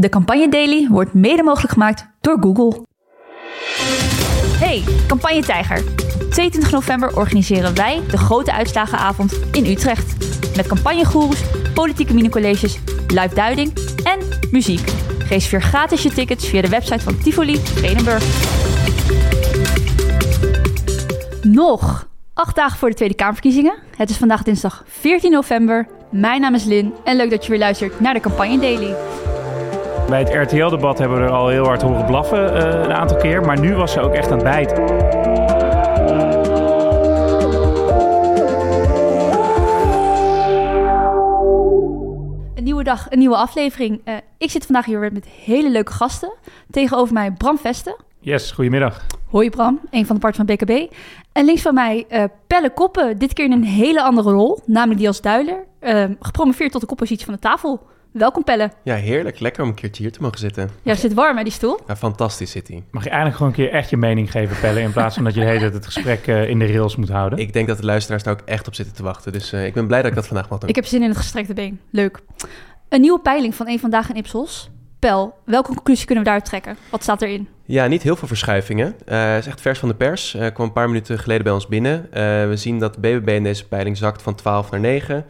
De Campagne Daily wordt mede mogelijk gemaakt door Google. Hey, Campagne Tijger. 22 november organiseren wij de grote uitslagenavond in Utrecht. Met campagnegoeroes, politieke minicolleges, live duiding en muziek. Reserveer gratis je tickets via de website van Tivoli Vredenburg. Nog acht dagen voor de Tweede Kamerverkiezingen. Het is vandaag dinsdag 14 november. Mijn naam is Lin en leuk dat je weer luistert naar de Campagne Daily. Bij het RTL-debat hebben we er al heel hard horen blaffen uh, een aantal keer. Maar nu was ze ook echt aan het bijten. Een nieuwe dag, een nieuwe aflevering. Uh, ik zit vandaag hier weer met hele leuke gasten. Tegenover mij Bram Vesten. Yes, goedemiddag. Hoi Bram, een van de parts van BKB. En links van mij uh, Pelle Koppen, dit keer in een hele andere rol, namelijk die als duiler. Uh, gepromoveerd tot de koppositie van de tafel. Welkom Pelle. Ja, heerlijk. Lekker om een keertje hier te mogen zitten. Ja, het zit warm hè, die stoel? Ja, fantastisch zit hij. Mag je eigenlijk gewoon een keer echt je mening geven, Pelle, in plaats van dat je de hele tijd het gesprek uh, in de rails moet houden? Ik denk dat de luisteraars daar ook echt op zitten te wachten. Dus uh, ik ben blij dat ik dat vandaag mag doen. Ik heb zin in het gestrekte been. Leuk. Een nieuwe peiling van een vandaag in Ipsos. Pel, welke conclusie kunnen we daaruit trekken? Wat staat erin? Ja, niet heel veel verschuivingen. Het uh, is echt vers van de pers. Uh, kwam een paar minuten geleden bij ons binnen. Uh, we zien dat de BBB in deze peiling zakt van 12 naar 9.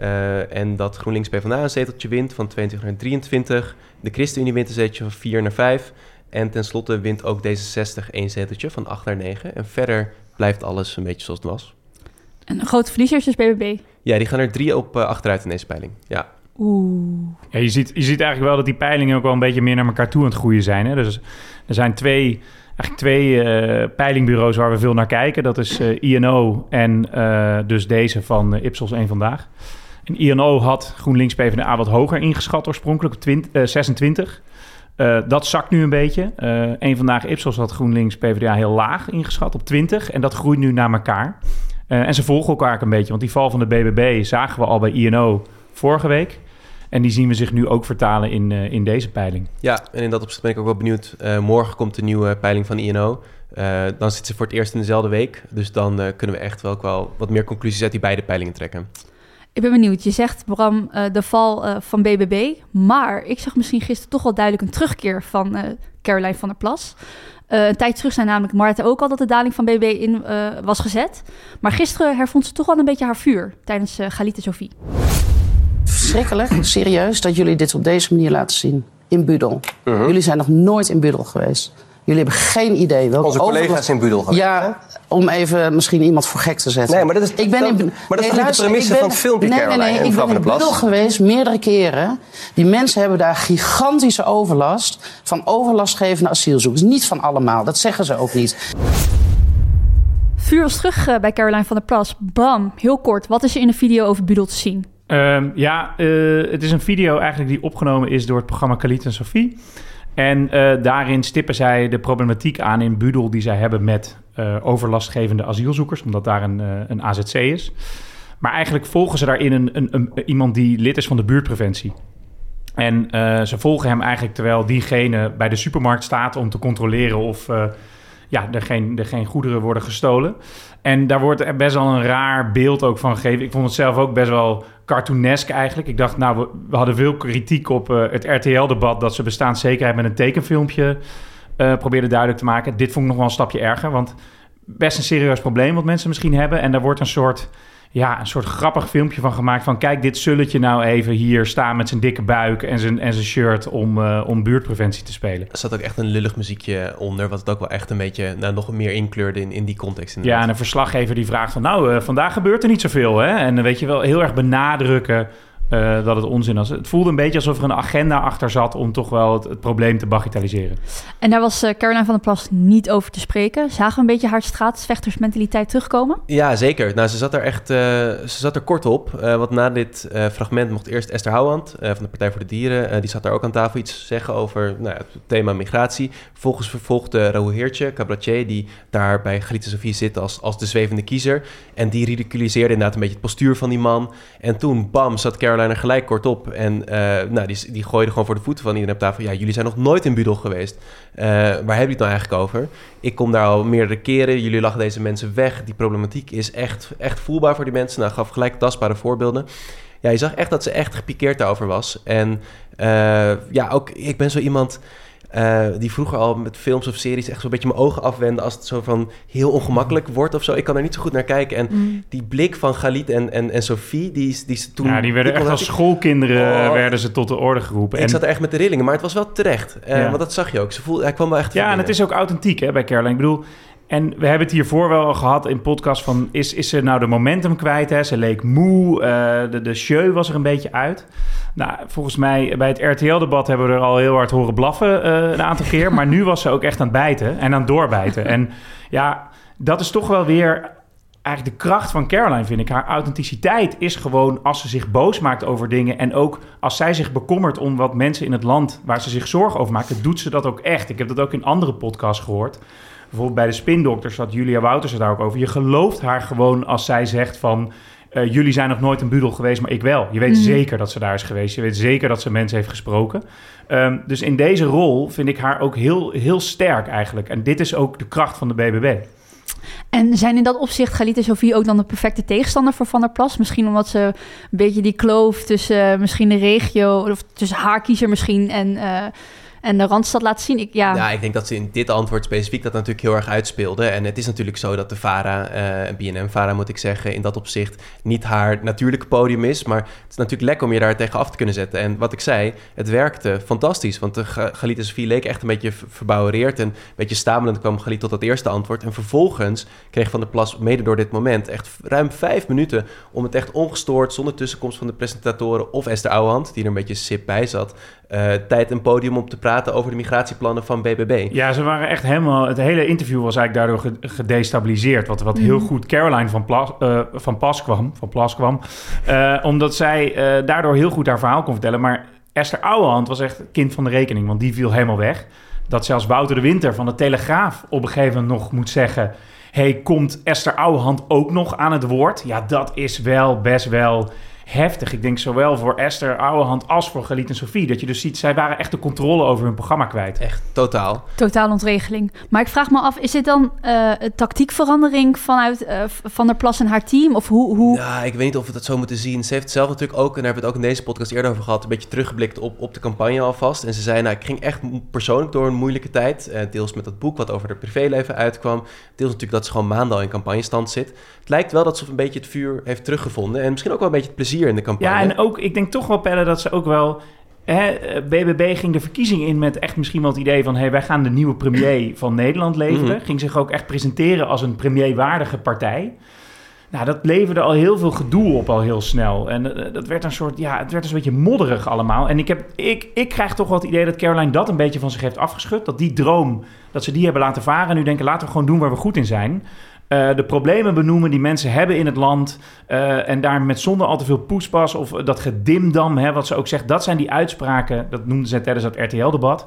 Uh, en dat GroenLinks PvdA een zeteltje wint van 22 naar 23. De ChristenUnie wint een zeteltje van 4 naar 5. En tenslotte wint ook D66 één zeteltje van 8 naar 9. En verder blijft alles een beetje zoals het was. En een grote verliezer is dus BBB? Ja, die gaan er drie op uh, achteruit in deze peiling. Ja. Oeh. Ja, je, ziet, je ziet eigenlijk wel dat die peilingen ook wel een beetje meer naar elkaar toe aan het groeien zijn. Hè? Dus er zijn twee, eigenlijk twee uh, peilingbureaus waar we veel naar kijken. Dat is uh, INO en uh, dus deze van Ipsos 1 Vandaag. En INO had GroenLinks PvdA wat hoger ingeschat oorspronkelijk op 20, 26. dat zakt nu een beetje. Eén Vandaag Ipsos had GroenLinks PvdA heel laag ingeschat op 20. En dat groeit nu naar elkaar. en ze volgen elkaar een beetje. Want die val van de BBB zagen we al bij INO vorige week. En die zien we zich nu ook vertalen in, uh, in deze peiling. Ja, en in dat opzicht ben ik ook wel benieuwd. Uh, morgen komt de nieuwe peiling van INO. Uh, dan zit ze voor het eerst in dezelfde week. Dus dan kunnen we echt wel, wel wat meer conclusies uit die beide peilingen trekken. Ik ben benieuwd. Je zegt, Bram, de val van BBB. Maar ik zag misschien gisteren toch wel duidelijk een terugkeer van Caroline van der Plas. een tijd terug zijn namelijk Marten ook al dat de daling van BBB in was gezet. Maar gisteren hervond ze toch wel een beetje haar vuur tijdens Galite Sophie verschrikkelijk, serieus, dat jullie dit op deze manier laten zien. In Budel. Uh -huh. Jullie zijn nog nooit in Budel geweest. Jullie hebben geen idee welke Onze collega's in Budel geweest. Ja, om even misschien iemand voor gek te zetten. Nee, maar dat is, ik ben dat, in, maar dat is de premisse van het filmpje, nee, Caroline, nee, nee, ik ben in Budel geweest, meerdere keren. Die mensen hebben daar gigantische overlast van overlastgevende asielzoekers. Niet van allemaal, dat zeggen ze ook niet. Vuur was terug uh, bij Caroline van der Plas. Bam, heel kort. Wat is er in de video over Budel te zien? Um, ja, uh, het is een video eigenlijk die opgenomen is door het programma Khalid en Sophie. En uh, daarin stippen zij de problematiek aan in Budel die zij hebben met uh, overlastgevende asielzoekers, omdat daar een, een AZC is. Maar eigenlijk volgen ze daarin een, een, een, iemand die lid is van de buurtpreventie. En ze volgen hem eigenlijk terwijl diegene bij de supermarkt staat om te controleren of ja, er, geen, er geen goederen worden gestolen. En daar wordt best wel een raar beeld ook van gegeven. Ik vond het zelf ook best wel cartoonesk eigenlijk. Ik dacht, nou, we, hadden veel kritiek op uh, het RTL-debat... dat ze bestaanszekerheid met een tekenfilmpje uh, probeerden duidelijk te maken. Dit vond ik nog wel een stapje erger, want best een serieus probleem... wat mensen misschien hebben. En daar wordt een soort ja, een soort grappig filmpje van gemaakt. Van kijk, dit zulletje nou even hier staan met zijn dikke buik en zijn, en zijn shirt om, uh, om buurtpreventie te spelen. Er zat ook echt een lullig muziekje onder, wat het ook wel echt een beetje nou, nog meer inkleurde in, in die context. Inderdaad. Ja, en een verslaggever die vraagt van nou, uh, vandaag gebeurt er niet zoveel. Hè? En uh, weet je wel, heel erg benadrukken uh, dat het onzin was. Het voelde een beetje alsof er een agenda achter zat om toch wel het, het probleem te bagatelliseren. En daar was uh, Caroline van der Plas niet over te spreken. Zagen we een beetje haar straatvechtersmentaliteit terugkomen? Ja, zeker. Nou, ze zat er echt uh, ze zat er kort op. want na dit fragment mocht eerst Esther Houwand van de Partij voor de Dieren... die zat daar ook aan tafel iets zeggen over nou, het thema migratie. Vervolgens vervolgde Raoul Heertje, cabaretier... die daar bij Grietje Sofie zit als, als de zwevende kiezer. En die ridiculiseerde inderdaad een beetje het postuur van die man. En toen, bam, zat Caroline er gelijk kort op. En uh, nou, die, die gooide gewoon voor de voeten van iedereen op tafel. Ja, jullie zijn nog nooit in Budel geweest. Uh, waar hebben jullie het nou eigenlijk over? Ik kom daar al meerdere keren. Jullie lachen deze mensen weg. Die problematiek is echt, echt voelbaar voor die mensen. Nou, gaf gelijk tastbare voorbeelden. Ja, je zag echt dat ze echt gepikeerd daarover was. En ja, ook ik ben zo iemand uh, die vroeger al met films of series echt zo'n beetje mijn ogen afwenden als het zo van heel ongemakkelijk wordt of zo. Ik kan er niet zo goed naar kijken. En mm. die blik van Galit en, en, en Sophie, die, die ze toen... Ja, die werden echt als schoolkinderen oh. werden ze tot de orde geroepen. Ik zat er echt met de rillingen, maar het was wel terecht. Uh, Want dat zag je ook. Ze voelde, hij kwam wel echt Ja, en het is ook authentiek hè, bij Caroline. Ik bedoel... En we hebben het hiervoor wel gehad in podcast van... is, is ze nou de momentum kwijt? Hè? Ze leek moe, uh, de, de show was er een beetje uit. Nou, volgens mij bij het RTL-debat hebben we er al heel hard horen blaffen uh, een aantal keer. Maar nu was ze ook echt aan het bijten en aan het doorbijten. En ja, dat is toch wel weer eigenlijk de kracht van Caroline, vind ik. Haar authenticiteit is gewoon als ze zich boos maakt over dingen. En ook als zij zich bekommert om wat mensen in het land waar ze zich zorgen over maken, doet ze dat ook echt. Ik heb dat ook in andere podcasts gehoord. Bijvoorbeeld bij de Spindokters had Julia Wouters het daar ook over. Je gelooft haar gewoon als zij zegt van... Uh, jullie zijn nog nooit een budel geweest, maar ik wel. Je weet mhm. zeker dat ze daar is geweest. Je weet zeker dat ze mensen heeft gesproken. Um, dus in deze rol vind ik haar ook heel, heel sterk eigenlijk. En dit is ook de kracht van de BBB. En zijn in dat opzicht Galit en Sofie ook dan de perfecte tegenstander voor Van der Plas? Misschien omdat ze een beetje die kloof tussen uh, misschien de regio... of tussen haar kiezer misschien en... Uh, en de Randstad laat zien. Ik, ja. ik denk dat ze in dit antwoord specifiek dat natuurlijk heel erg uitspeelde. En het is natuurlijk zo dat de VARA, uh, eh, BNM-VARA moet ik zeggen, in dat opzicht niet haar natuurlijke podium is. Maar het is natuurlijk lekker om je daar tegen af te kunnen zetten. En wat ik zei, het werkte fantastisch. Want de Galit en Sofie leek echt een beetje verbouwereerd en een beetje stamelend kwam Galit tot dat eerste antwoord. En vervolgens kreeg Van der Plas, mede door dit moment, echt ruim vijf minuten om het echt ongestoord, zonder tussenkomst van de presentatoren of Esther Ouwehand, die er een beetje sip bij zat, uh, tijd en podium om te praten over de migratieplannen van BBB. Ja, ze waren echt helemaal... Het hele interview was eigenlijk daardoor gedestabiliseerd. Wat, wat heel mhm. goed Caroline van, Plas, uh, van Pas kwam. Van Plas kwam uh, omdat zij daardoor heel goed haar verhaal kon vertellen. Maar Esther Ouwehand was echt kind van de rekening. Want die viel helemaal weg. Dat zelfs Wouter de Winter van de Telegraaf op een gegeven moment nog moet zeggen... hey, komt Esther Ouwehand ook nog aan het woord? Ja, dat is wel best wel heftig. Ik denk zowel voor Esther Ouwehand als voor Galit en Sofie. Dat je dus ziet, zij waren echt de controle over hun programma kwijt. Echt, totaal. Totaal ontregeling. Maar ik vraag me af, is dit dan uh, een tactiekverandering vanuit uh, Van der Plas en haar team? Of hoe, hoe... Ja, ik weet niet of we dat zo moeten zien. Ze heeft zelf natuurlijk ook, en daar hebben we het ook in deze podcast eerder over gehad, een beetje teruggeblikt op, op de campagne alvast. En ze zei, nou, ik ging echt persoonlijk door een moeilijke tijd. Uh, deels met dat boek wat over haar privéleven uitkwam. Deels natuurlijk dat ze gewoon maanden al in campagnestand zit. Het lijkt wel dat ze een beetje het vuur heeft teruggevonden. En misschien ook wel een beetje het plezier in de campagne. Ja, en ook, ik denk toch wel, Pelle, dat ze ook wel... Hè, BBB ging de verkiezing in met echt misschien wel het idee van... Hey, wij gaan de nieuwe premier van Nederland leveren. Mhm. Ging zich ook echt presenteren als een premierwaardige partij. Nou, dat leverde al heel veel gedoe op al heel snel. En uh, dat werd een soort, ja, het werd een beetje modderig allemaal. En ik, heb, ik, ik krijg toch wel het idee dat Caroline dat een beetje van zich heeft afgeschud. Dat die droom, dat ze die hebben laten varen. En nu denken, laten we gewoon doen waar we goed in zijn. Uh, de problemen benoemen die mensen hebben in het land. Uh, en daar met zonder al te veel poespas of dat gedimdam, hè, wat ze ook zegt. Dat zijn die uitspraken, dat noemden ze tijdens dat RTL-debat.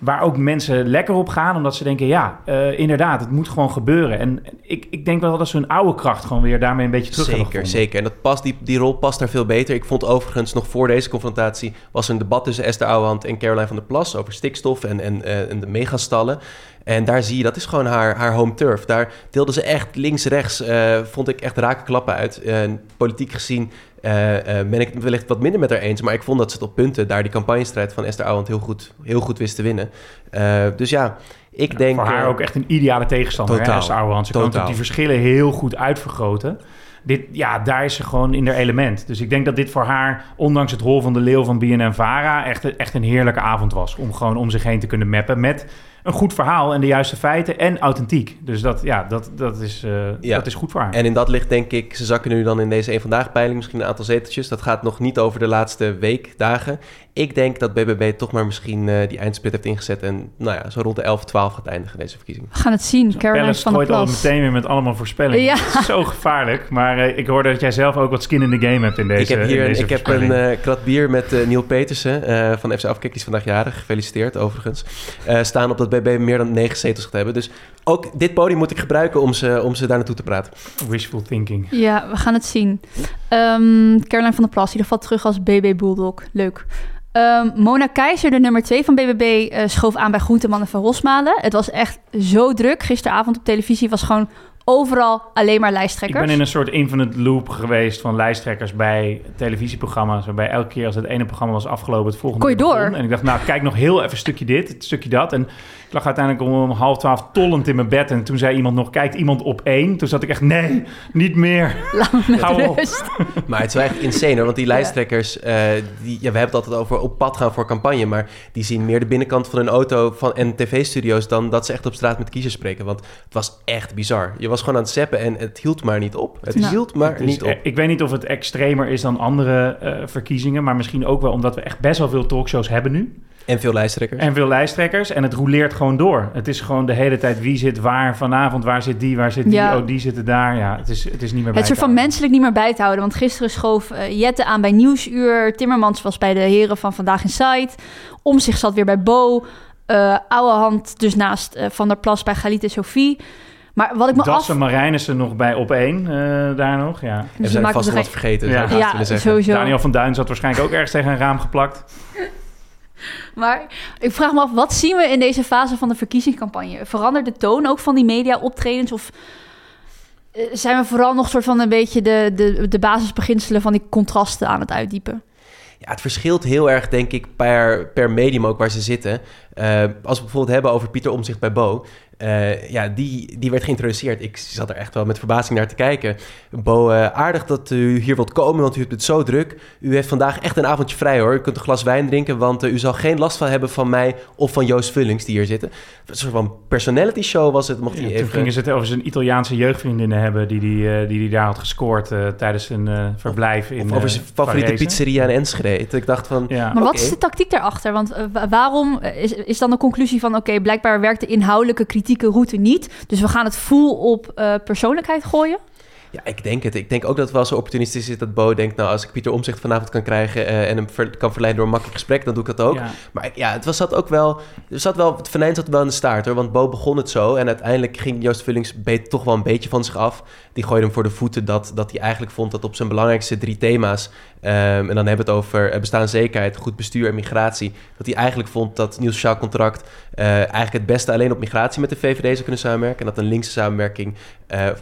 Waar ook mensen lekker op gaan, omdat ze denken: ja, uh, inderdaad, het moet gewoon gebeuren. En ik, ik denk wel dat ze hun oude kracht gewoon weer daarmee een beetje terug zeker, Zeker, zeker. En dat past, die, die rol past daar veel beter. Ik vond overigens nog voor deze confrontatie was er een debat tussen Esther Ouwehand en Caroline van der Plas over stikstof en, en, en de megastallen. En daar zie je, dat is gewoon haar, haar home turf. Daar deelde ze echt links-rechts, uh, vond ik echt rake klappen uit. Uh, politiek gezien uh, ben ik het wellicht wat minder met haar eens. Maar ik vond dat ze het op punten daar die campagnestrijd van Esther Ouwand heel goed, heel goed wist te winnen. dus ja, ik denk... Voor haar ook echt een ideale tegenstander, totaal, hè, Esther Ouwehand. Ze kan die verschillen heel goed uitvergroten dit, ja, daar is ze gewoon in haar element. Dus ik denk dat dit voor haar, ondanks het rol van de leeuw van BNN-Vara... Echt, echt een heerlijke avond was. Om gewoon om zich heen te kunnen mappen met een goed verhaal en de juiste feiten en authentiek. Dus dat, ja, dat, dat, is, uh, ja. dat is goed voor haar. En in dat ligt denk ik, ze zakken nu dan in deze een vandaag peiling misschien een aantal zeteltjes. Dat gaat nog niet over de laatste week, dagen. Ik denk dat BBB toch maar misschien uh, die eindsplit heeft ingezet en nou ja, zo rond de 11, 12 gaat eindigen deze verkiezing. We gaan het zien. Caroline van der Plas. al meteen weer met allemaal voorspellingen. Ja. Zo gevaarlijk. Maar uh, ik hoorde dat jij zelf ook wat skin in the game hebt in deze Ik heb hier ik heb een uh, krat bier met Neil Petersen van FC Afkik. Die is vandaag jarig. Gefeliciteerd overigens. staan op dat BBB meer dan negen zetels gaat hebben. Dus ook dit podium moet ik gebruiken om ze, om ze daar naartoe te praten. Wishful thinking. Ja, we gaan het zien. Um, Caroline van der Plas, die valt terug als BB Bulldog. Leuk. Um, Mona Keizer, de nummer 2 van BBB, uh, eh, schoof aan bij Groenteman en Van Rosmalen. Het was echt zo druk. Gisteravond op televisie was gewoon overal alleen maar lijsttrekkers. Ik ben in een soort infinite loop geweest van lijsttrekkers bij televisieprogramma's. Waarbij elke keer als het ene programma was afgelopen, het volgende Kon je door? begon. En ik dacht, nou, kijk nog heel even een stukje dit, een stukje dat. En ik lag uiteindelijk om half twaalf tollend in mijn bed. En toen zei iemand nog, kijkt iemand op één? Toen zat ik echt, nee, niet meer. Laat me met Hou op. rust. Maar het is wel echt insane hoor, want die lijsttrekkers, eh, die, ja, we hebben het altijd over op pad gaan voor campagne, maar die zien meer de binnenkant van een auto van, en tv-studio's dan dat ze echt op straat met kiezers spreken. Want het was echt bizar. Je was gewoon aan het zeppen en het hield maar niet op. Het Nou. hield maar Het is- niet op. eh, Ik weet niet of het extremer is dan andere eh, verkiezingen. Maar misschien ook wel omdat we echt best wel veel talkshows hebben nu. En veel lijsttrekkers. En veel lijsttrekkers. En het roleert gewoon door. Het is gewoon de hele tijd wie zit waar vanavond. Waar zit die, waar zit die. Ja. Oh, die zitten daar. Ja, het is, het is niet meer bij Het soort van menselijk niet meer bij te houden. Want gisteren schoof eh, Jette aan bij Nieuwsuur. Timmermans was bij de heren van Vandaag in Sight. Om zich zat weer bij Bo. Eh oude hand dus naast eh, Van der Plas bij Galit en Sophie. Maar wat ik me af... Marijnissen nog bij op één eh, daar nog. Ja. en Dus we ze zijn maken vast er nog wat geen- vergeten, Ja. Ja, willen zeggen. sowieso. Daniel van Duin zat waarschijnlijk ook ergens tegen een raam geplakt. Maar ik vraag me af, wat zien we in deze fase van de verkiezingscampagne? Verandert de toon ook van die media-optredens? Of eh, zijn we vooral nog soort van een beetje de, de, de basisbeginselen van die contrasten aan het uitdiepen? Ja, het verschilt heel erg, denk ik, per, per medium ook waar ze zitten. Eh, als we bijvoorbeeld hebben over Pieter Omzicht bij Bo. Eh, ja, die, die werd geïntroduceerd. Ik zat er echt wel met verbazing naar te kijken. Bo, eh, aardig dat u hier wilt komen, want u hebt het zo druk. U heeft vandaag echt een avondje vrij hoor. U kunt een glas wijn drinken, want eh, u zal geen last van hebben van mij of van Joost Vullings die hier zitten. Een soort van personality show was het. Mocht Ja, hij toen even... gingen ze het over zijn Italiaanse jeugdvriendinnen hebben... die die, die, die daar had gescoord eh, tijdens zijn eh, verblijf in Of over eh, zijn favoriete pizzeria in Enschede. Ik dacht van, Ja. Maar wat is de tactiek daarachter? Want wa- waarom is, is dan de conclusie van... oké, blijkbaar werkt de inhoudelijke route niet... dus we gaan het full op eh, persoonlijkheid gooien? Ja, ik denk het. Ik denk ook dat het wel zo opportunistisch is dat Bo denkt... nou, als ik Pieter Omzicht vanavond kan krijgen... eh, en hem ver- kan verleiden door een makkelijk gesprek, dan doe ik dat ook. Ja. Maar ja, het was, zat ook wel... Er zat wel het venijn zat wel in de staart, hoor. Want Bo begon het zo... en uiteindelijk ging Joost Vullings beet toch wel een beetje van zich af. Die gooide hem voor de voeten dat, dat hij eigenlijk vond... dat op zijn belangrijkste drie thema's... ehm, en dan hebben we het over eh, bestaanszekerheid, goed bestuur en migratie... dat hij eigenlijk vond dat nieuw sociaal contract... eh, eigenlijk het beste alleen op migratie met de VVD zou kunnen samenwerken... en dat een linkse samenwerking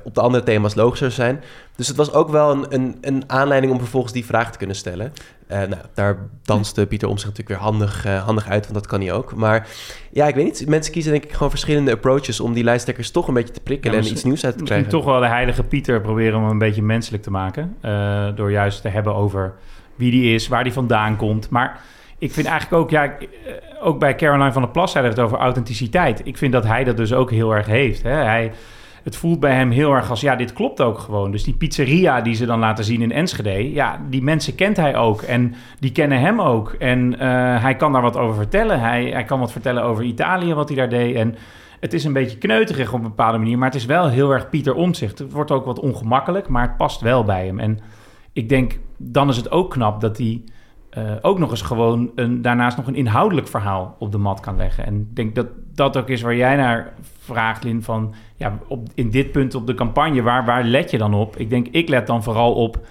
op de andere thema's logischer zijn... Dus het was ook wel een, een, een aanleiding om vervolgens die vraag te kunnen stellen. Eh, nou, daar danste Pieter Omtzigt natuurlijk weer handig, eh, handig uit, want dat kan hij ook. Maar ja, ik weet niet. Mensen kiezen denk ik gewoon verschillende approaches... om die lijsttrekkers toch een beetje te prikkelen Ja, en misschien- iets nieuws uit te Misschien krijgen. toch wel de heilige Pieter proberen om hem een beetje menselijk te maken. eh, door juist te hebben over wie die is, waar die vandaan komt. Maar ik vind eigenlijk ook, ja, ook bij Caroline van der Plas zeiden we het over authenticiteit. Ik vind dat hij dat dus ook heel erg heeft. Hè? Hij, het voelt bij hem heel erg als, ja, dit klopt ook gewoon. Dus die pizzeria die ze dan laten zien in Enschede, ja, die mensen kent hij ook. En die kennen hem ook. En eh, hij kan daar wat over vertellen. Hij, hij kan wat vertellen over Italië, wat hij daar deed. En het is een beetje kneuterig op een bepaalde manier, maar het is wel heel erg Pieter Omtzigt. Het wordt ook wat ongemakkelijk, maar het past wel bij hem. En ik denk, dan is het ook knap dat hij eh, ook nog eens gewoon een, daarnaast nog een inhoudelijk verhaal op de mat kan leggen. En ik denk dat dat ook is waar jij naar vraagt, Lin, van ja, op, in dit punt op de campagne, waar, waar let je dan op? Ik denk, ik let dan vooral op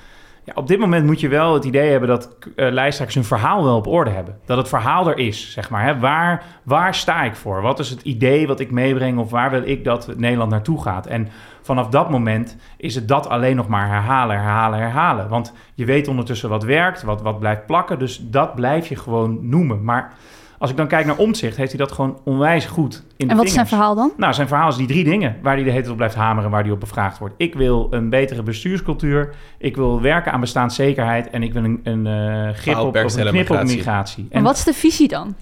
ja, op dit moment moet je wel het idee hebben dat eh lijsttrekkers hun verhaal wel op orde hebben. Dat het verhaal er is, zeg maar. Hè? Waar, waar sta ik voor? Wat is het idee wat ik meebreng of waar wil ik dat Nederland naartoe gaat? En vanaf dat moment is het dat alleen nog maar herhalen, herhalen, herhalen. Want je weet ondertussen wat werkt, wat, wat blijft plakken. Dus dat blijf je gewoon noemen. Maar als ik dan kijk naar omzicht, heeft hij dat gewoon onwijs goed in de En wat is zijn verhaal dan? Nou, zijn verhaal is die drie dingen waar hij de hele tijd op blijft hameren, waar hij op bevraagd wordt. Ik wil een betere bestuurscultuur, ik wil werken aan bestaanszekerheid en ik wil een, een eh, grip op, of een knip op migratie. En wat is de visie dan?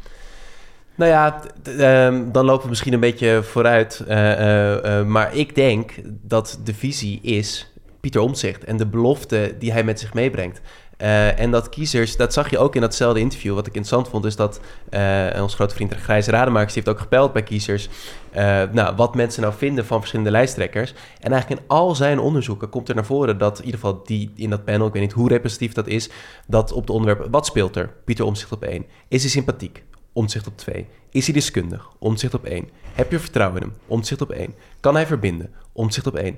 Nou ja, ehm, dan lopen we misschien een beetje vooruit. eh, eh, eh, maar ik denk dat de visie is Pieter Omtzigt en de belofte die hij met zich meebrengt. Eh, en dat kiezers, dat zag je ook in datzelfde interview. Wat ik interessant vond, is dat eh, ons grote vriend Grijze Rademakers... die heeft ook gepeld bij kiezers... eh, nou, wat mensen nou vinden van verschillende lijsttrekkers. En eigenlijk in al zijn onderzoeken komt er naar voren... dat in ieder geval die in dat panel, ik weet niet hoe representatief dat is... dat op de onderwerpen, wat speelt er? Pieter Omtzigt op één. Is hij sympathiek? Omzicht op 2. Is hij deskundig? Omzicht op 1. Heb je vertrouwen in hem? Omzicht op 1. Kan hij verbinden? Omzicht op 1.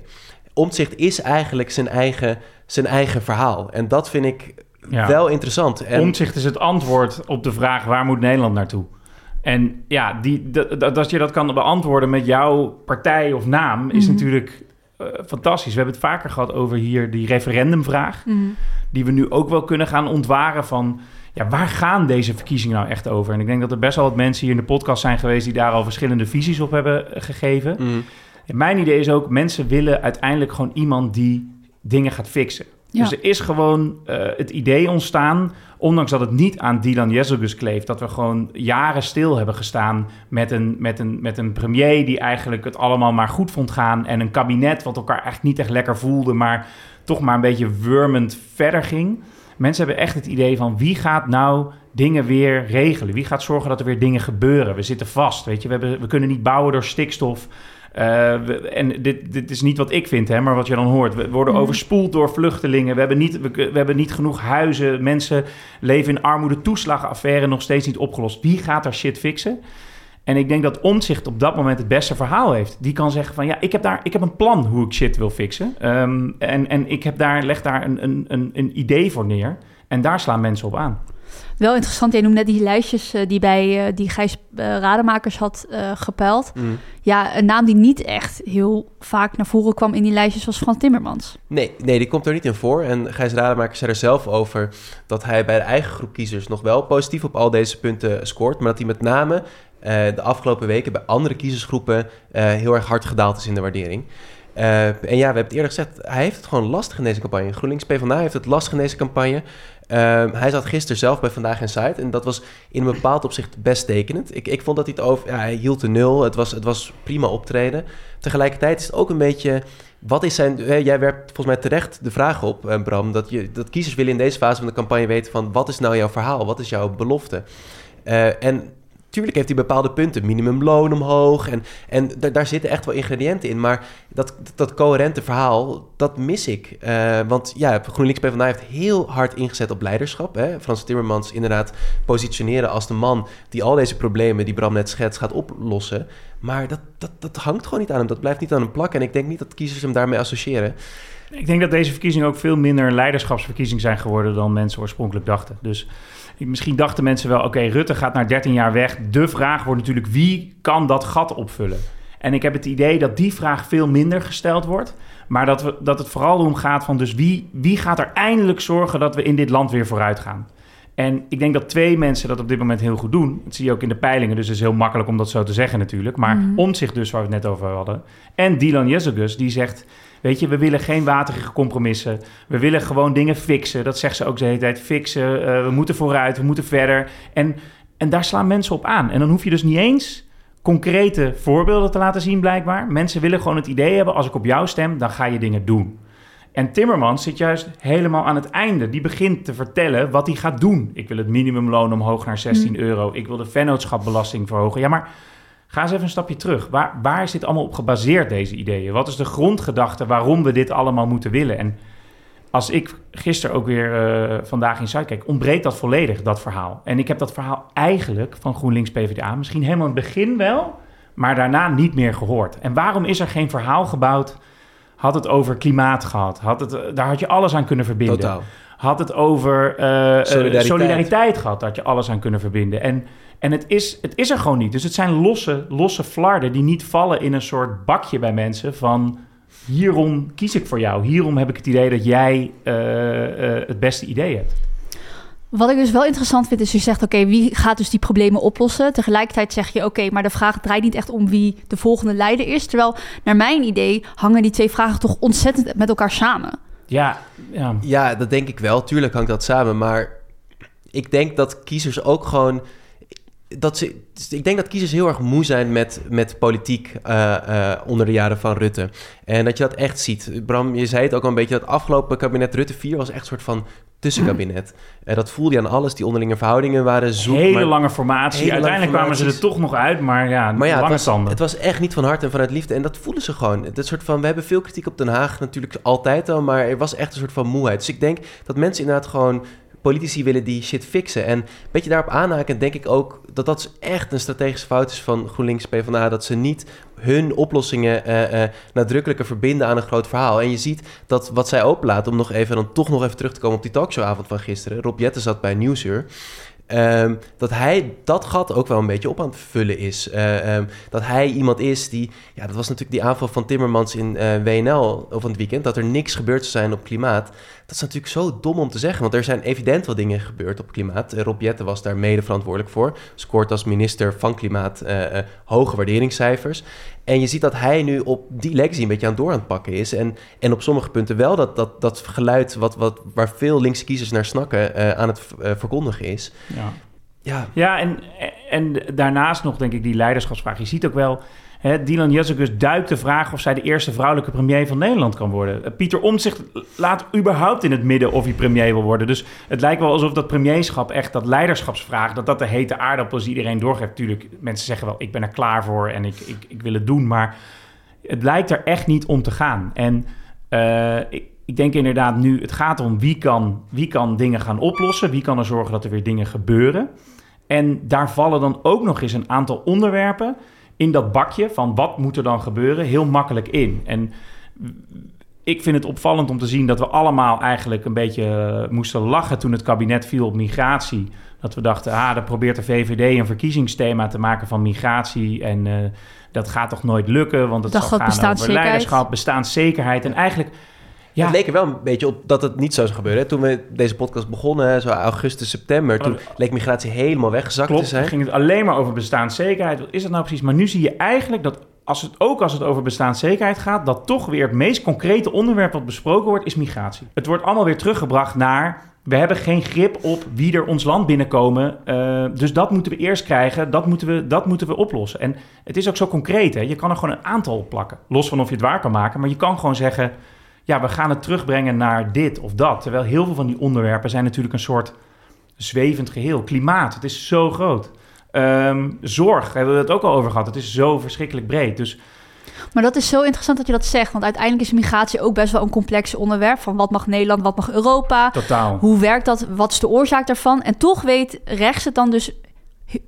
Omzicht is eigenlijk zijn eigen, zijn eigen verhaal. En dat vind ik Ja. wel interessant. En Omtzigt is het antwoord op de vraag waar moet Nederland naartoe? En ja, die, dat, je dat kan beantwoorden met jouw partij of naam is Mhm. natuurlijk fantastisch. We hebben het vaker gehad over hier die referendumvraag. Mhm. Die we nu ook wel kunnen gaan ontwaren van... Ja, waar gaan deze verkiezingen nou echt over? En ik denk dat er best wel wat mensen hier in de podcast zijn geweest... die daar al verschillende visies op hebben eh, gegeven. Mm. En mijn idee is ook, mensen willen uiteindelijk gewoon iemand die dingen gaat fixen. Ja. Dus er is gewoon eh, het idee ontstaan, ondanks dat het niet aan Dylan Jezelgus kleeft, dat we gewoon jaren stil hebben gestaan met een, met, een, met een premier die eigenlijk het allemaal maar goed vond gaan en een kabinet wat elkaar echt niet echt lekker voelde, maar toch maar een beetje wurmend verder ging. Mensen hebben echt het idee van wie gaat nou dingen weer regelen? Wie gaat zorgen dat er weer dingen gebeuren? We zitten vast, weet je. We, hebben, we kunnen niet bouwen door stikstof. We, en dit, dit is niet wat ik vind, hè, maar wat je dan hoort. We worden Mhm. overspoeld door vluchtelingen. We hebben, niet, we, we hebben niet genoeg huizen. Mensen leven in armoede. Toeslagenaffaire nog steeds niet opgelost. Wie gaat daar shit fixen? En ik denk dat Omtzigt op dat moment het beste verhaal heeft. Die kan zeggen van ja, ik heb, daar, ik heb een plan hoe ik shit wil fixen. Um, en en ik heb daar, leg daar een, een, een, een idee voor neer. En daar slaan mensen op aan. Wel interessant, jij noemde net die lijstjes uh, die bij uh, die Gijs uh, Rademakers had gepeld. Mm. Ja, een naam die niet echt heel vaak naar voren kwam in die lijstjes was Frans Timmermans. Nee, nee, die komt er niet in voor. En Gijs Rademakers zei er zelf over dat hij bij de eigen groep kiezers nog wel positief op al deze punten scoort. Maar dat hij met name de afgelopen weken bij andere kiezersgroepen heel erg hard gedaald is in de waardering. Uh, en ja, we hebben het eerder gezegd, hij heeft het gewoon lastig in deze campagne. GroenLinks PvdA heeft het lastig in deze campagne. Uh, hij zat gisteren zelf bij Vandaag in Site en dat was in een bepaald opzicht best tekenend. Ik, ik vond dat hij het over, ja, hij hield de nul, het was, het was prima optreden. Tegelijkertijd is het ook een beetje, wat is zijn, hè, jij werpt volgens mij terecht de vraag op, uh, Bram, dat, je, dat kiezers willen in deze fase van de campagne weten van, wat is nou jouw verhaal, wat is jouw belofte? En Tuurlijk heeft hij bepaalde punten, minimumloon omhoog en, en daar zitten echt wel ingrediënten in. Maar dat, dat coherente verhaal, dat mis ik. Uh, want ja, GroenLinks PvdA heeft heel hard ingezet op leiderschap. Hè? Frans Timmermans inderdaad positioneren als de man die al deze problemen die Bram net schetst gaat oplossen. Maar dat, dat, dat hangt gewoon niet aan hem, dat blijft niet aan hem plakken. En ik denk niet dat kiezers hem daarmee associëren. Ik denk dat deze verkiezingen ook veel minder een leiderschapsverkiezing zijn geworden dan mensen oorspronkelijk dachten. Dus misschien dachten mensen wel, oké, okay, Rutte gaat na 13 jaar weg. De vraag wordt natuurlijk, wie kan dat gat opvullen? En ik heb het idee dat die vraag veel minder gesteld wordt. Maar dat, we, dat het vooral om gaat van, dus wie, wie gaat er eindelijk zorgen dat we in dit land weer vooruit gaan? En ik denk dat twee mensen dat op dit moment heel goed doen. Dat zie je ook in de peilingen, dus het is heel makkelijk om dat zo te zeggen natuurlijk. Maar Mhm. om zich dus, waar we het net over hadden. En Dylan Jezelgus, die zegt... Weet je, we willen geen waterige compromissen. We willen gewoon dingen fixen. Dat zegt ze ook de hele tijd. Fixen, uh, we moeten vooruit, we moeten verder. En, en daar slaan mensen op aan. En dan hoef je dus niet eens concrete voorbeelden te laten zien, blijkbaar. Mensen willen gewoon het idee hebben... als ik op jou stem, dan ga je dingen doen. En Timmermans zit juist helemaal aan het einde. Die begint te vertellen wat hij gaat doen. Ik wil het minimumloon omhoog naar 16 mm. euro. Ik wil de vennootschapbelasting verhogen. Ja, maar ga eens even een stapje terug. Waar, waar is dit allemaal op gebaseerd, deze ideeën? Wat is de grondgedachte waarom we dit allemaal moeten willen? En als ik gisteren ook weer uh, vandaag in Zuid kijk, ontbreekt dat volledig, dat verhaal. En ik heb dat verhaal eigenlijk van GroenLinks PvdA misschien helemaal in het begin wel, maar daarna niet meer gehoord. En waarom is er geen verhaal gebouwd? Had het over klimaat gehad? Had het, daar had je alles aan kunnen verbinden. Totaal. Had het over uh, solidariteit. solidariteit gehad? Had je alles aan kunnen verbinden. En, en het, is, het is er gewoon niet. Dus het zijn losse, losse flarden die niet vallen in een soort bakje bij mensen van... hierom kies ik voor jou. Hierom heb ik het idee dat jij uh, uh, het beste idee hebt. Wat ik dus wel interessant vind, is je zegt: oké, okay, wie gaat dus die problemen oplossen? Tegelijkertijd zeg je: oké, okay, maar de vraag draait niet echt om wie de volgende leider is. Terwijl, naar mijn idee, hangen die twee vragen toch ontzettend met elkaar samen. Ja, ja. ja dat denk ik wel. Tuurlijk hangt dat samen. Maar ik denk dat kiezers ook gewoon. Dat ze, ik denk dat kiezers heel erg moe zijn met, met politiek uh, uh, onder de jaren van Rutte. En dat je dat echt ziet. Bram, je zei het ook al een beetje, dat afgelopen kabinet Rutte 4 was echt een soort van tussenkabinet. En dat voelde je aan alles. Die onderlinge verhoudingen waren zoek. Hele maar, lange formatie. hele Uiteindelijk lange kwamen ze er toch nog uit, maar ja, maar ja lange het was, tanden. het was echt niet van hart en vanuit liefde. En dat voelen ze gewoon. Een soort van, we hebben veel kritiek op Den Haag natuurlijk altijd al, maar er was echt een soort van moeheid. Dus ik denk dat mensen inderdaad gewoon politici willen die shit fixen. En een beetje daarop aanhaken, denk ik ook dat dat echt een strategische fout is van GroenLinks PvdA. Dat ze niet hun oplossingen uh, uh, nadrukkelijker verbinden aan een groot verhaal. En je ziet dat wat zij openlaten, om nog even dan toch nog even terug te komen op die talkshowavond van gisteren. Rob Jetten zat bij Nieuwsuur. Ehm, dat hij dat gat ook wel een beetje op aan het vullen is. Eh, ehm, dat hij iemand is die... Ja, dat was natuurlijk die aanval van Timmermans in uh, WNL van het weekend... dat er niks gebeurd zou zijn op klimaat. Dat is natuurlijk zo dom om te zeggen... want er zijn evident wel dingen gebeurd op klimaat. Uh, Rob Jette was daar mede verantwoordelijk voor. Scoort als minister van Klimaat hoge waarderingscijfers. En je ziet dat hij nu op die legacy een beetje aan door aan het pakken is. En, en op sommige punten wel dat, dat, dat geluid wat, wat, waar veel linkse kiezers naar snakken uh, aan het uh, verkondigen is. Ja, ja. ja en, en daarnaast nog denk ik die leiderschapsvraag. Je ziet ook wel Dylan Jezekus duikt de vraag of zij de eerste vrouwelijke premier van Nederland kan worden. Eh, Pieter Omtzigt laat überhaupt in het midden of hij premier wil worden. Dus het lijkt wel alsof dat premierschap echt, dat leiderschapsvraag, dat dat de hete aardappel is iedereen doorgeeft. Tuurlijk, mensen zeggen wel, ik ben er klaar voor en ik, ik, ik wil het doen. Maar het lijkt er echt niet om te gaan. En uh, ik, ik denk inderdaad nu, het gaat om wie kan, wie kan dingen gaan oplossen. Wie kan er zorgen dat er weer dingen gebeuren. En daar vallen dan ook nog eens een aantal onderwerpen in dat bakje van wat moet er dan gebeuren heel makkelijk in. En ik vind het opvallend om te zien dat we allemaal eigenlijk een beetje eh, moesten lachen toen het kabinet viel op migratie. Dat we dachten, ah, dan probeert de VVD een verkiezingsthema te maken van migratie. En uh, dat gaat toch nooit lukken, want het dat zal gaan over leiderschap, bestaanszekerheid. En eigenlijk ja. Het leek er wel een beetje op dat het niet zo zou gebeuren. Toen we deze podcast begonnen, zo augustus, september... toen leek migratie helemaal weggezakt Klopt, te zijn. ging het alleen maar over bestaanszekerheid. Wat is dat nou precies? Maar nu zie je eigenlijk dat als het, ook als het over bestaanszekerheid gaat... dat toch weer het meest concrete onderwerp wat besproken wordt, is migratie. Het wordt allemaal weer teruggebracht naar... We hebben geen grip op wie er ons land binnenkomen. Uh, dus dat moeten we eerst krijgen. Dat moeten we, dat moeten we oplossen. En het is ook zo concreet. Hè? Je kan er gewoon een aantal op plakken. Los van of je het waar kan maken. Maar je kan gewoon zeggen ja, we gaan het terugbrengen naar dit of dat. Terwijl heel veel van die onderwerpen zijn natuurlijk een soort zwevend geheel. Klimaat, het is zo groot. Um, zorg, hebben we het ook al over gehad. Het is zo verschrikkelijk breed. Dus maar dat is zo interessant dat je dat zegt. Want uiteindelijk is migratie ook best wel een complex onderwerp. Van wat mag Nederland, wat mag Europa? Totaal. Hoe werkt dat? Wat is de oorzaak daarvan? En toch weet rechts het dan dus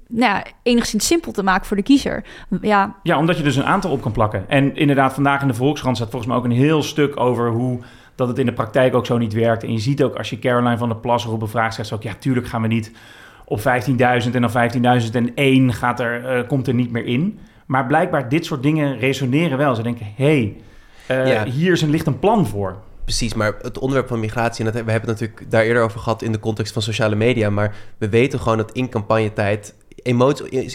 nou ja, enigszins simpel te maken voor de kiezer. Ja. ja, omdat je dus een aantal op kan plakken. En inderdaad, vandaag in de Volkskrant staat volgens mij ook een heel stuk over hoe dat het in de praktijk ook zo niet werkt. En je ziet ook als je Caroline van der Plas erop bevraagt, zegt ze ook, ja, tuurlijk gaan we niet op 15.000 en dan 15.001 gaat er, uh, komt er niet meer in. Maar blijkbaar dit soort dingen resoneren wel. Ze denken, hé, hey, uh, hier is een, ligt een plan voor. Precies, maar het onderwerp van migratie, en dat, we hebben het natuurlijk daar eerder over gehad in de context van sociale media, maar we weten gewoon dat in campagnetijd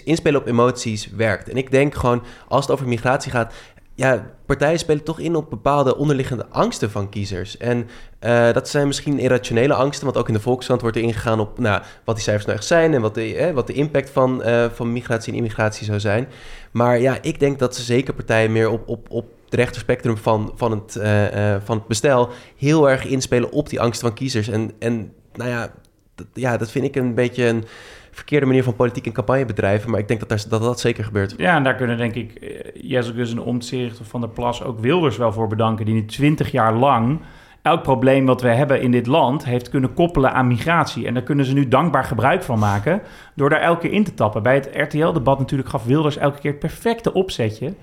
inspelen op emoties werkt. En ik denk gewoon, als het over migratie gaat, ja, partijen spelen toch in op bepaalde onderliggende angsten van kiezers. En uh, dat zijn misschien irrationele angsten, want ook in de Volkskrant wordt er ingegaan op nou, wat die cijfers nou echt zijn en wat de, eh, wat de impact van, uh, van migratie en immigratie zou zijn. Maar ja, ik denk dat ze zeker partijen meer op, op, op het rechterspectrum van, van, het, uh, van het bestel heel erg inspelen op die angsten van kiezers. En, en nou ja dat, ja, dat vind ik een beetje een verkeerde manier van politiek en campagne bedrijven. Maar ik denk dat dat, dat, dat zeker gebeurt. Ja, en daar kunnen denk ik uh, Jezus en Omtzigt Van der Plas ook Wilders wel voor bedanken. Die nu twintig jaar lang elk probleem wat we hebben in dit land heeft kunnen koppelen aan migratie. En daar kunnen ze nu dankbaar gebruik van maken door daar elke keer in te tappen. Bij het RTL-debat natuurlijk gaf Wilders elke keer het perfecte opzetje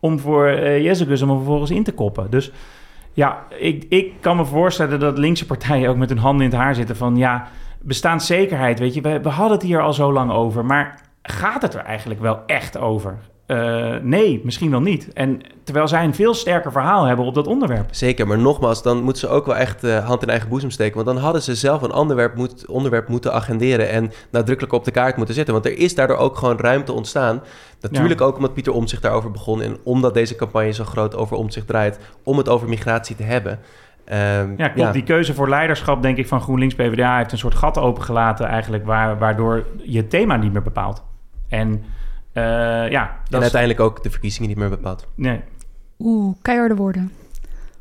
om voor uh, Jezus hem vervolgens in te koppen. Dus ja, ik, ik kan me voorstellen dat linkse partijen ook met hun handen in het haar zitten van ja bestaanszekerheid, weet je, we, we hadden het hier al zo lang over, maar gaat het er eigenlijk wel echt over? Uh, nee, misschien wel niet. En terwijl zij een veel sterker verhaal hebben op dat onderwerp. Zeker, maar nogmaals, dan moeten ze ook wel echt uh, hand in eigen boezem steken. Want dan hadden ze zelf een onderwerp, moet, onderwerp moeten agenderen en nadrukkelijk op de kaart moeten zetten. Want er is daardoor ook gewoon ruimte ontstaan. Natuurlijk ja. ook omdat Pieter Omtzigt daarover begon en omdat deze campagne zo groot over Omtzigt draait, om het over migratie te hebben. Um, ja, klopt. Die keuze voor leiderschap, denk ik, van GroenLinks PvdA heeft een soort gat opengelaten eigenlijk, waar, waardoor je thema niet meer bepaalt. En uh, ja, dat en uiteindelijk ook de verkiezingen niet meer bepaalt. Nee. Oeh, keiharde woorden.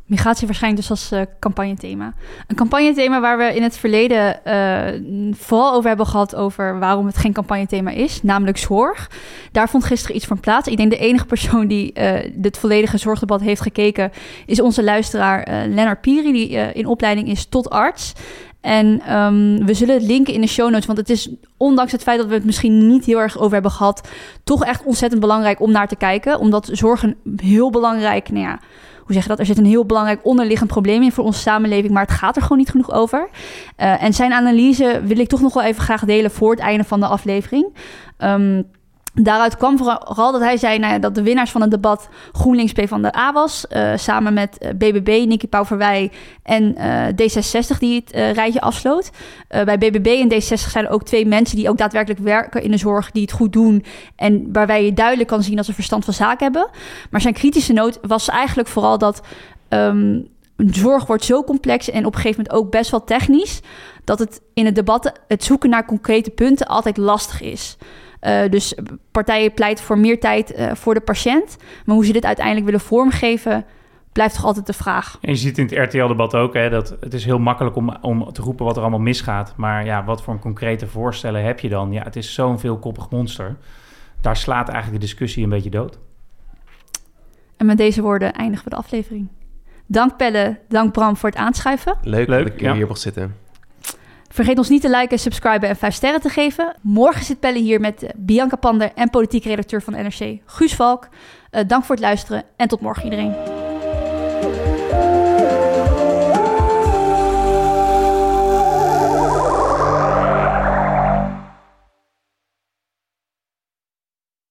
Migratie verschijnt dus als uh, campagnethema. Een campagnethema waar we in het verleden uh, vooral over hebben gehad... over waarom het geen campagnethema is, namelijk zorg. Daar vond gisteren iets van plaats. Ik denk de enige persoon die uh, dit volledige zorgdebat heeft gekeken... is onze luisteraar Lennart Piri, die in opleiding is tot arts... En um, we zullen het linken in de show notes. Want het is, ondanks het feit dat we het misschien niet heel erg over hebben gehad, toch echt ontzettend belangrijk om naar te kijken. Omdat zorg een heel belangrijk, nou ja, hoe zeg je dat? Er zit een heel belangrijk onderliggend probleem in voor onze samenleving, maar het gaat er gewoon niet genoeg over. Uh, en zijn analyse wil ik toch nog wel even graag delen voor het einde van de aflevering. Um, Daaruit kwam vooral dat hij zei nou dat de winnaars van het debat GroenLinks P van de A was. Uh, samen met BBB, uh, Nicky Pauverwij en uh, D66 die het rijtje afsloot. bij BBB en D66 zijn er ook twee mensen die ook daadwerkelijk werken in de zorg, die het goed doen. En waarbij je duidelijk kan zien dat ze verstand van zaken hebben. Maar zijn kritische noot was eigenlijk vooral dat um, zorg wordt zo complex en op een gegeven moment ook best wel technisch. Dat het in het debat het zoeken naar concrete punten altijd lastig is. Uh, dus partijen pleiten voor meer tijd uh, voor de patiënt. Maar hoe ze dit uiteindelijk willen vormgeven, blijft toch altijd de vraag. En je ziet in het RTL-debat ook hè, dat het is heel makkelijk om, om te roepen wat er allemaal misgaat. Maar ja, wat voor een concrete voorstellen heb je dan? Ja, het is zo'n veelkoppig monster. Daar slaat eigenlijk de discussie een beetje dood. En met deze woorden eindigen we de aflevering. Dank Pelle, dank Bram voor het aanschuiven. Leuk, Leuk dat ik ja. hier mocht zitten. Vergeet ons niet te liken, subscriben en 5 sterren te geven. Morgen zit Pelle hier met eh, Bianca Pander en politiek redacteur van NRC Guus Valk. Uh, dank voor het luisteren en tot morgen iedereen.